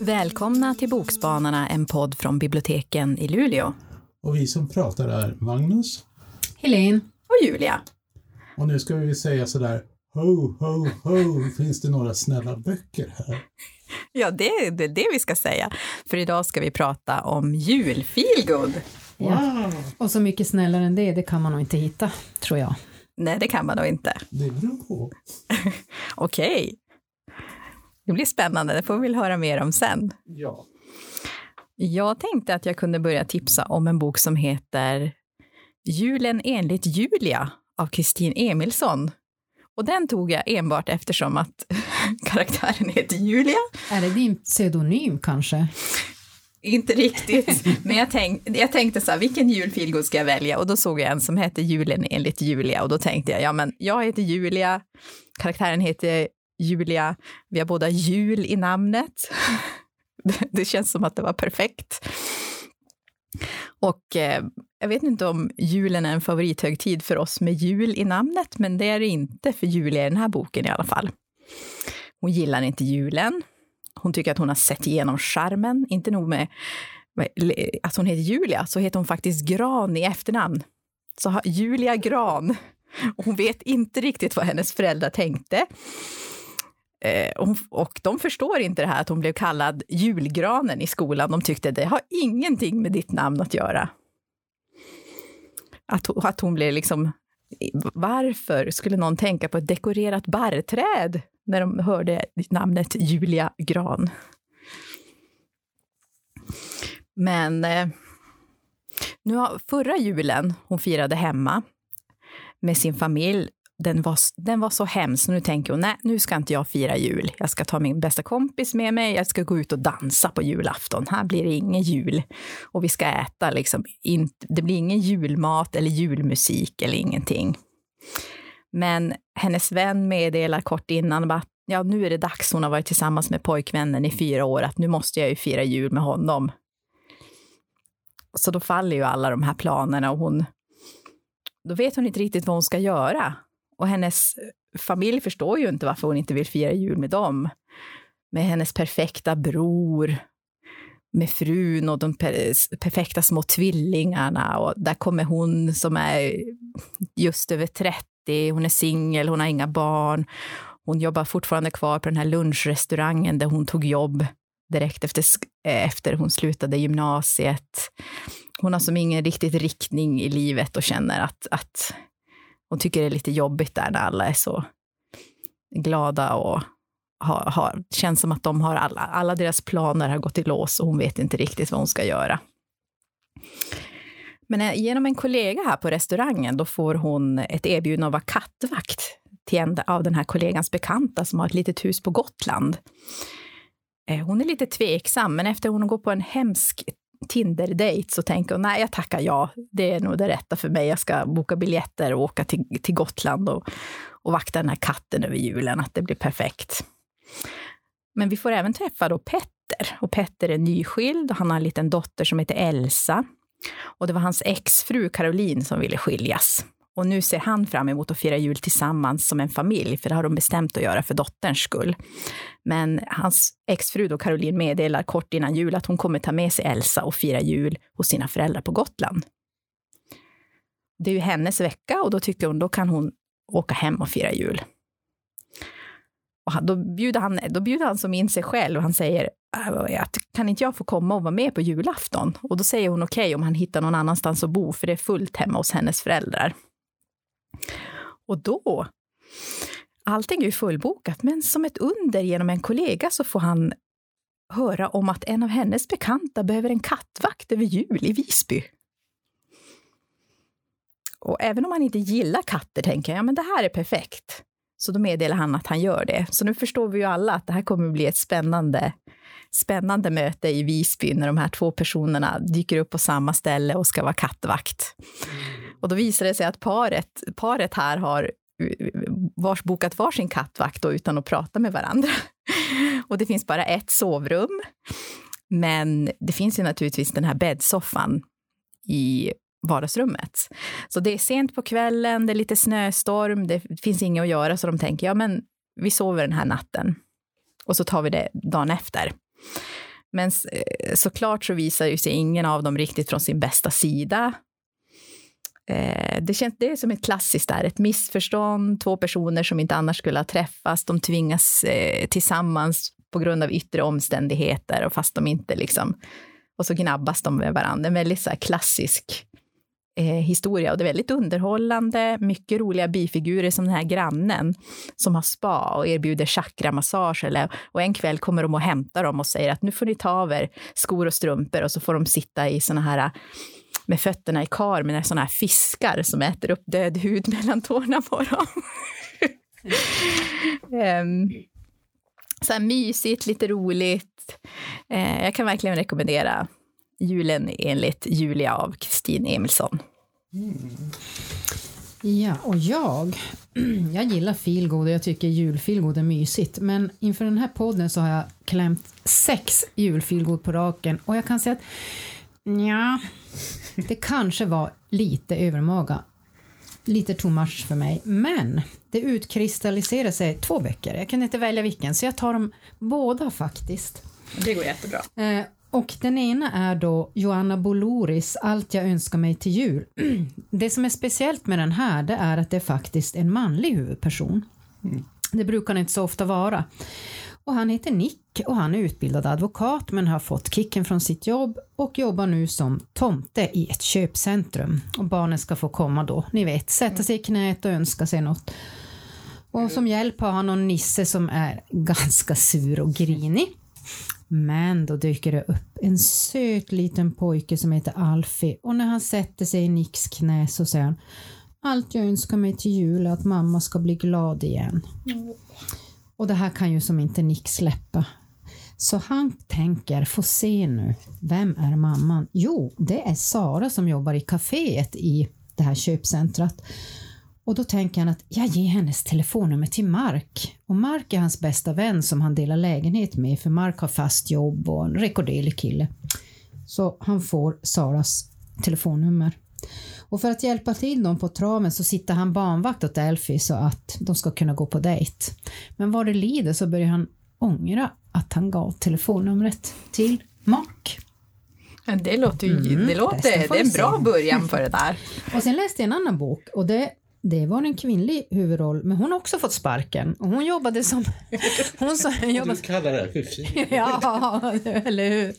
Välkomna till Bokspanarna, en podd från biblioteken i Luleå. Och vi som pratar är Magnus. Helene. Och Julia. Och nu ska vi säga sådär Ho, ho, ho, finns det några snälla böcker här? Ja, det är det, det vi ska säga. För idag ska vi prata om julfeelgood. Ja. Och så mycket snällare än det, det kan man nog inte hitta, tror jag. Nej, det kan man nog inte. Det beror på. Okej. Det blir spännande, det får vi väl höra mer om sen. Ja. Jag tänkte att jag kunde börja tipsa om en bok som heter Julen enligt Julia av Kristin Emilsson. Och den tog jag enbart eftersom att karaktären heter Julia. Är det din pseudonym kanske? Inte riktigt, men jag, tänk, jag tänkte så här, vilken julfilgod ska jag välja? Och då såg jag en som hette Julen enligt Julia och då tänkte jag, ja men jag heter Julia, karaktären heter Julia, vi har båda jul i namnet. Det känns som att det var perfekt. Och eh, jag vet inte om julen är en favorithögtid för oss med jul i namnet, men det är det inte för Julia i den här boken i alla fall. Hon gillar inte julen. Hon tycker att hon har sett igenom charmen. Inte nog med att hon heter Julia, så heter hon faktiskt Gran i efternamn. Så Julia Gran. Hon vet inte riktigt vad hennes föräldrar tänkte. Eh, och de förstår inte det här att hon blev kallad julgranen i skolan. De tyckte det har ingenting med ditt namn att göra. Att, att hon blev liksom... Varför skulle någon tänka på ett dekorerat barrträd när de hörde namnet Julia Gran? Men eh, nu har, förra julen hon firade hemma med sin familj den var, den var så hemsk. Nu tänker hon, nej, nu ska inte jag fira jul. Jag ska ta min bästa kompis med mig. Jag ska gå ut och dansa på julafton. Här blir det ingen jul. Och vi ska äta liksom. det blir ingen julmat eller julmusik eller ingenting. Men hennes vän meddelar kort innan att ja, nu är det dags. Hon har varit tillsammans med pojkvännen i fyra år. Att nu måste jag ju fira jul med honom. Så då faller ju alla de här planerna och hon då vet hon inte riktigt vad hon ska göra. Och hennes familj förstår ju inte varför hon inte vill fira jul med dem. Med hennes perfekta bror, med frun och de perfekta små tvillingarna. Och där kommer hon som är just över 30, hon är singel, hon har inga barn. Hon jobbar fortfarande kvar på den här lunchrestaurangen där hon tog jobb direkt efter, eh, efter hon slutade gymnasiet. Hon har som ingen riktigt riktning i livet och känner att, att hon tycker det är lite jobbigt där när alla är så glada och har, har, känns som att de har alla, alla deras planer har gått i lås och hon vet inte riktigt vad hon ska göra. Men eh, genom en kollega här på restaurangen, då får hon ett erbjudande att vara kattvakt till en av den här kollegans bekanta som har ett litet hus på Gotland. Eh, hon är lite tveksam, men efter hon går på en hemsk Tinder-dejt så tänker hon, nej jag tackar ja, det är nog det rätta för mig. Jag ska boka biljetter och åka till, till Gotland och, och vakta den här katten över julen, att det blir perfekt. Men vi får även träffa då Petter. Och Petter är nyskild och han har en liten dotter som heter Elsa. Och det var hans exfru Caroline som ville skiljas. Och nu ser han fram emot att fira jul tillsammans som en familj, för det har de bestämt att göra för dotterns skull. Men hans exfru då, Caroline, meddelar kort innan jul att hon kommer ta med sig Elsa och fira jul hos sina föräldrar på Gotland. Det är ju hennes vecka och då tycker hon då kan hon åka hem och fira jul. Och då, bjuder han, då bjuder han som in sig själv och han säger Äh, att kan inte jag få komma och vara med på julafton? Och då säger hon okej okay, om han hittar någon annanstans att bo, för det är fullt hemma hos hennes föräldrar. Och då, allting är ju fullbokat, men som ett under genom en kollega så får han höra om att en av hennes bekanta behöver en kattvakt över jul i Visby. Och även om han inte gillar katter tänker jag, ja men det här är perfekt. Så då meddelar han att han gör det. Så nu förstår vi ju alla att det här kommer att bli ett spännande, spännande möte i Visby när de här två personerna dyker upp på samma ställe och ska vara kattvakt. Och då visar det sig att paret, paret här har vars bokat varsin kattvakt då, utan att prata med varandra. Och det finns bara ett sovrum. Men det finns ju naturligtvis den här bäddsoffan i vardagsrummet. Så det är sent på kvällen, det är lite snöstorm, det finns inget att göra, så de tänker ja, men vi sover den här natten och så tar vi det dagen efter. Men eh, såklart så visar ju sig ingen av dem riktigt från sin bästa sida. Eh, det, känns, det är som ett klassiskt där, ett missförstånd, två personer som inte annars skulle ha träffats, de tvingas eh, tillsammans på grund av yttre omständigheter och fast de inte liksom, och så gnabbas de med varandra. En väldigt så klassisk eh, historia och det är väldigt underhållande, mycket roliga bifigurer som den här grannen som har spa och erbjuder chakramassage eller, och en kväll kommer de och hämtar dem och säger att nu får ni ta av er skor och strumpor och så får de sitta i såna här med fötterna i kar med såna här fiskar som äter upp död hud mellan tårna på dem. um, så här mysigt, lite roligt. Uh, jag kan verkligen rekommendera Julen enligt Julia av Kristin Emilsson. Mm. Ja, och jag, jag gillar feelgood och jag tycker julfeelgood är mysigt. Men inför den här podden så har jag klämt sex julfeelgood på raken och jag kan säga att ja, det kanske var lite övermaga. Lite too much för mig. Men det utkristalliserar sig två böcker. Jag kunde inte välja vilken, så jag tar dem båda faktiskt. Det går jättebra. Eh, och den ena är då Joanna Boloris Allt jag önskar mig till jul. Det som är speciellt med den här det är att det är faktiskt en manlig huvudperson. Mm. Det brukar inte så ofta vara. Och han heter Nick och han är utbildad advokat men har fått kicken från sitt jobb och jobbar nu som tomte i ett köpcentrum. Och barnen ska få komma då, ni vet, sätta sig i knät och önska sig något. Och som hjälp har han någon nisse som är ganska sur och grinig. Men då dyker det upp en söt liten pojke som heter Alfie och när han sätter sig i Nicks knä så säger han Allt jag önskar mig till jul är att mamma ska bli glad igen. Mm. Och det här kan ju som inte Nick släppa. Så han tänker, få se nu, vem är mamman? Jo, det är Sara som jobbar i kaféet i det här köpcentrat. Och då tänker han att jag ger hennes telefonnummer till Mark. Och Mark är hans bästa vän som han delar lägenhet med för Mark har fast jobb och en rekorderlig kille. Så han får Saras telefonnummer. Och för att hjälpa till dem på traven så sitter han barnvakt åt Elfie så att de ska kunna gå på dejt. Men vad det lider så börjar han ångra att han gav telefonnumret till Mark. Det låter ju, mm, det låter, det är en bra början på det där. Och sen läste jag en annan bok och det det var en kvinnlig huvudroll, men hon har också fått sparken. Och hon jobbade som... Hon så, jobbade, du kallar det för fint. ja, eller hur.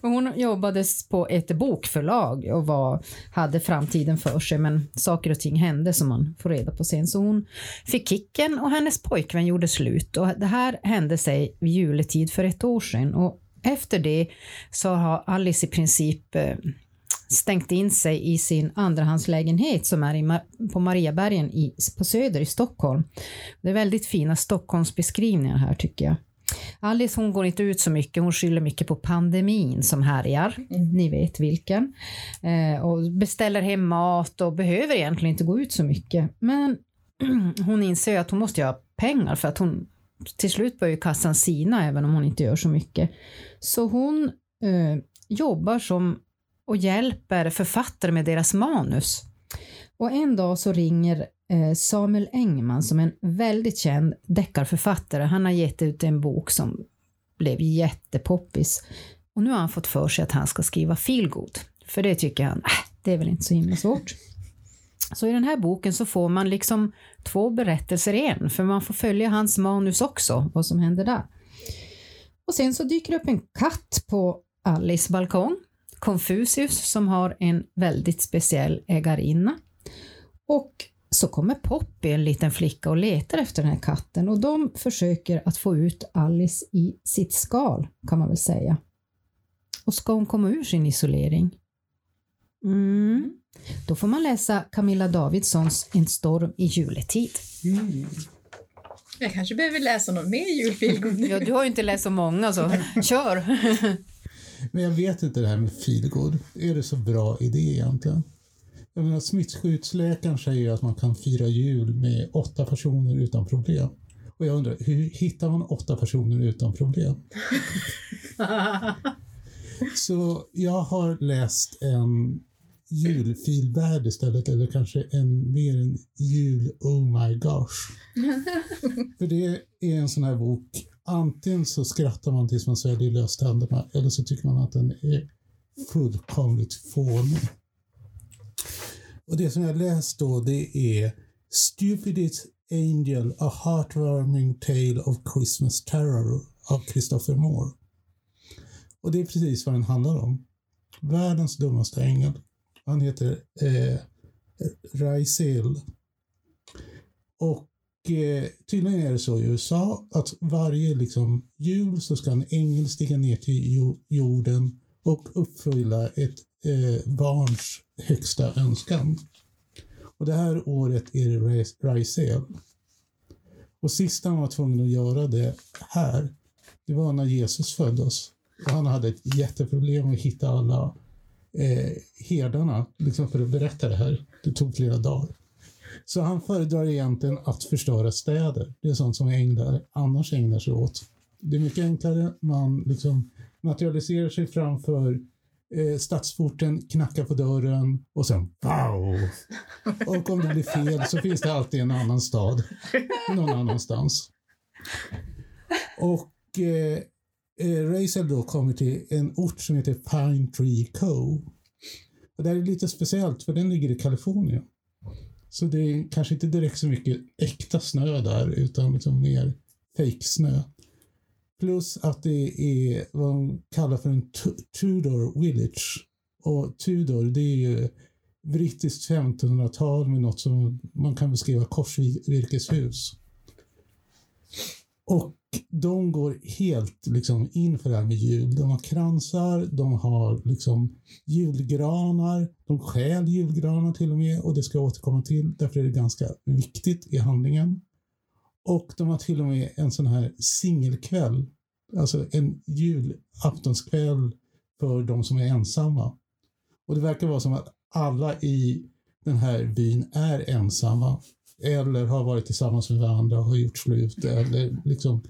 Hon jobbade på ett bokförlag och var, hade framtiden för sig, men saker och ting hände som man får reda på sen. Så hon fick kicken och hennes pojkvän gjorde slut. Och det här hände sig vid juletid för ett år sedan. Och efter det så har Alice i princip eh, stängt in sig i sin andrahandslägenhet som är i, på Mariabergen i, på Söder i Stockholm. Det är väldigt fina Stockholmsbeskrivningar här tycker jag. Alice hon går inte ut så mycket, hon skyller mycket på pandemin som härjar, mm. ni vet vilken. Eh, och beställer hem mat och behöver egentligen inte gå ut så mycket. Men hon inser att hon måste ha pengar för att hon till slut börjar kassan sina även om hon inte gör så mycket. Så hon eh, jobbar som och hjälper författare med deras manus. Och en dag så ringer eh, Samuel Engman som är en väldigt känd deckarförfattare. Han har gett ut en bok som blev jättepoppis. Och nu har han fått för sig att han ska skriva feelgood. För det tycker han, äh, det är väl inte så himla svårt. Så i den här boken så får man liksom två berättelser i en, för man får följa hans manus också, vad som händer där. Och sen så dyker det upp en katt på Alice balkong Confucius som har en väldigt speciell ägarinna. Och så kommer Poppy, en liten flicka, och letar efter den här katten och de försöker att få ut Alice i sitt skal, kan man väl säga. Och ska hon komma ur sin isolering? Mm. Då får man läsa Camilla Davidssons En storm i juletid. Mm. Jag kanske behöver läsa någon mer julfilm. ja, du har ju inte läst så många så kör! Men jag vet inte det här med feelgood. Är det så bra idé egentligen? Jag menar, smittskyddsläkaren säger att man kan fira jul med åtta personer utan problem. Och jag undrar, hur hittar man åtta personer utan problem? så jag har läst en julfilvärld istället, eller kanske en, mer en jul oh my gosh. För det är en sån här bok, antingen så skrattar man tills man sväljer löständerna eller så tycker man att den är fullkomligt fånig. Och det som jag läst då, det är Stupidest Angel, A Heartwarming Tale of Christmas Terror av Christopher Moore. Och det är precis vad den handlar om. Världens dummaste ängel. Han heter eh, Raisel. Och eh, tydligen är det så i USA att varje liksom, jul så ska en ängel stiga ner till jorden och uppfylla ett eh, barns högsta önskan. Och det här året är det Raisel. Och sist han var tvungen att göra det här, det var när Jesus föddes. Och han hade ett jätteproblem att hitta alla eh, herdarna liksom för att berätta det här. Det tog flera dagar. Så han föredrar egentligen att förstöra städer. Det är sånt som änglar annars ägnar sig åt. Det är mycket enklare. Man liksom materialiserar sig framför eh, stadsporten, knackar på dörren och sen wow! Och om det blir fel så finns det alltid en annan stad någon annanstans. Och eh, eh, Razel då kommer till en ort som heter Pine Tree Cove. Och det här är lite speciellt för den ligger i Kalifornien. Så det är kanske inte direkt så mycket äkta snö där utan liksom mer fejksnö. Plus att det är vad de kallar för en Tudor Village. Och Tudor det är ju brittiskt 1500-tal med något som man kan beskriva korsvirkeshus. Och de går helt liksom in för det här med jul. De har kransar, de har liksom julgranar, de stjäl julgranar till och med och det ska jag återkomma till. Därför är det ganska viktigt i handlingen. Och de har till och med en sån här singelkväll, alltså en julaftonskväll för de som är ensamma. Och det verkar vara som att alla i den här byn är ensamma eller har varit tillsammans med varandra och har gjort slut eller liksom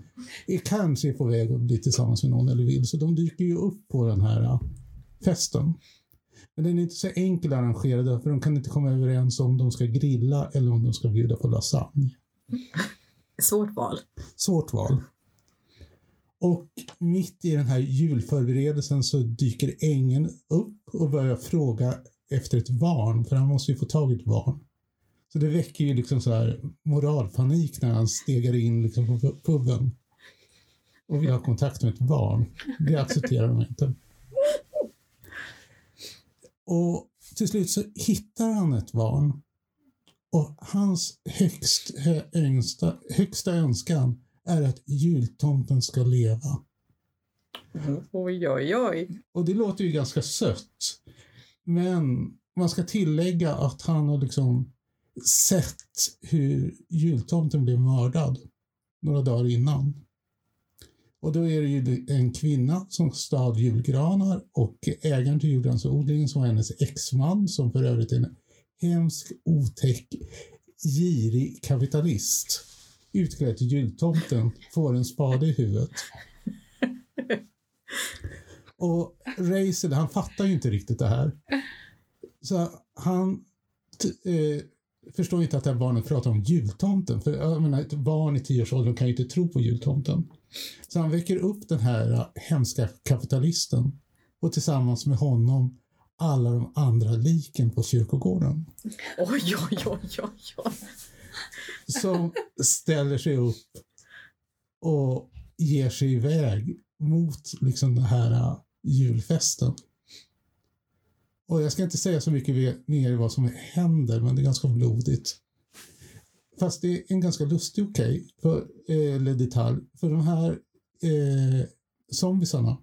är kanske på väg att bli tillsammans med någon eller vill. Så de dyker ju upp på den här äh, festen. Men den är inte så enkel att arrangera för de kan inte komma överens om de ska grilla eller om de ska bjuda på lasagne. Svårt val. Svårt val. Och mitt i den här julförberedelsen så dyker ängeln upp och börjar fråga efter ett barn, för han måste ju få tag i ett barn. Så det väcker ju liksom så här moralpanik när han stegar in liksom på puben och vill ha kontakt med ett barn. Det accepterar de inte. Och till slut så hittar han ett barn och hans högst, högsta, högsta önskan är att jultomten ska leva. Oj, oj, oj. Och det låter ju ganska sött. Men man ska tillägga att han har liksom sett hur jultomten blev mördad några dagar innan. Och då är det ju en kvinna som stal julgranar och ägaren till julgransodlingen som var hennes exman som för övrigt är en hemsk, otäck, girig kapitalist utklädd till jultomten får en spade i huvudet. Och Raisel, han fattar ju inte riktigt det här. Så han eh, förstår inte att det här barnet pratar om jultomten. För jag menar, ett barn i tioårsåldern kan ju inte tro på jultomten. Så han väcker upp den här äh, hemska kapitalisten och tillsammans med honom alla de andra liken på kyrkogården. Oj, oj, oj, oj, oj. Som ställer sig upp och ger sig iväg mot liksom den här äh, julfesten. Och jag ska inte säga så mycket mer vad som händer, men det är ganska blodigt. Fast det är en ganska lustig okej, okay, eh, eller detalj, för de här eh, zombisarna,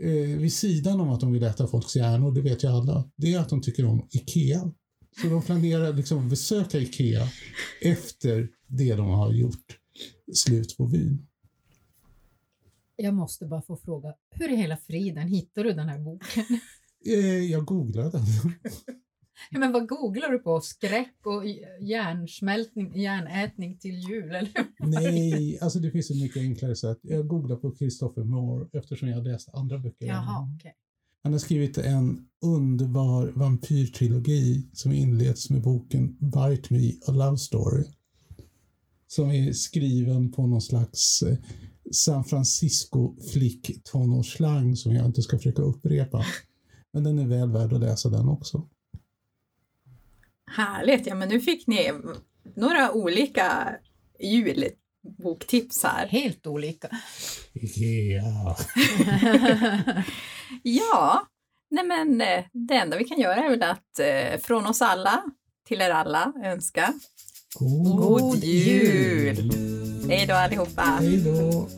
eh, vid sidan om att de vill äta folks hjärnor, det vet ju alla, det är att de tycker om IKEA. Så de planerar liksom att besöka IKEA efter det de har gjort slut på vin. Jag måste bara få fråga, hur i hela friden hittar du den här boken? Eh, jag googlade. Ja, men vad googlar du på? Skräck och hjärnsmältning, hjärnätning till jul? Eller? Nej, alltså det finns ett mycket enklare sätt. Jag googlar på Christopher Moore eftersom jag läst andra böcker. Jaha, okay. Han har skrivit en underbar vampyrtrilogi som inleds med boken Bite Me A Love Story. Som är skriven på någon slags eh, San Francisco flick tonårsslang som jag inte ska försöka upprepa. Men den är väl värd att läsa den också. Härligt, ja men nu fick ni några olika julboktips här. Helt olika. Ja. Ja, nej men eh, det enda vi kan göra är väl att eh, från oss alla till er alla önska God, God jul! Hej då allihopa! Hej då!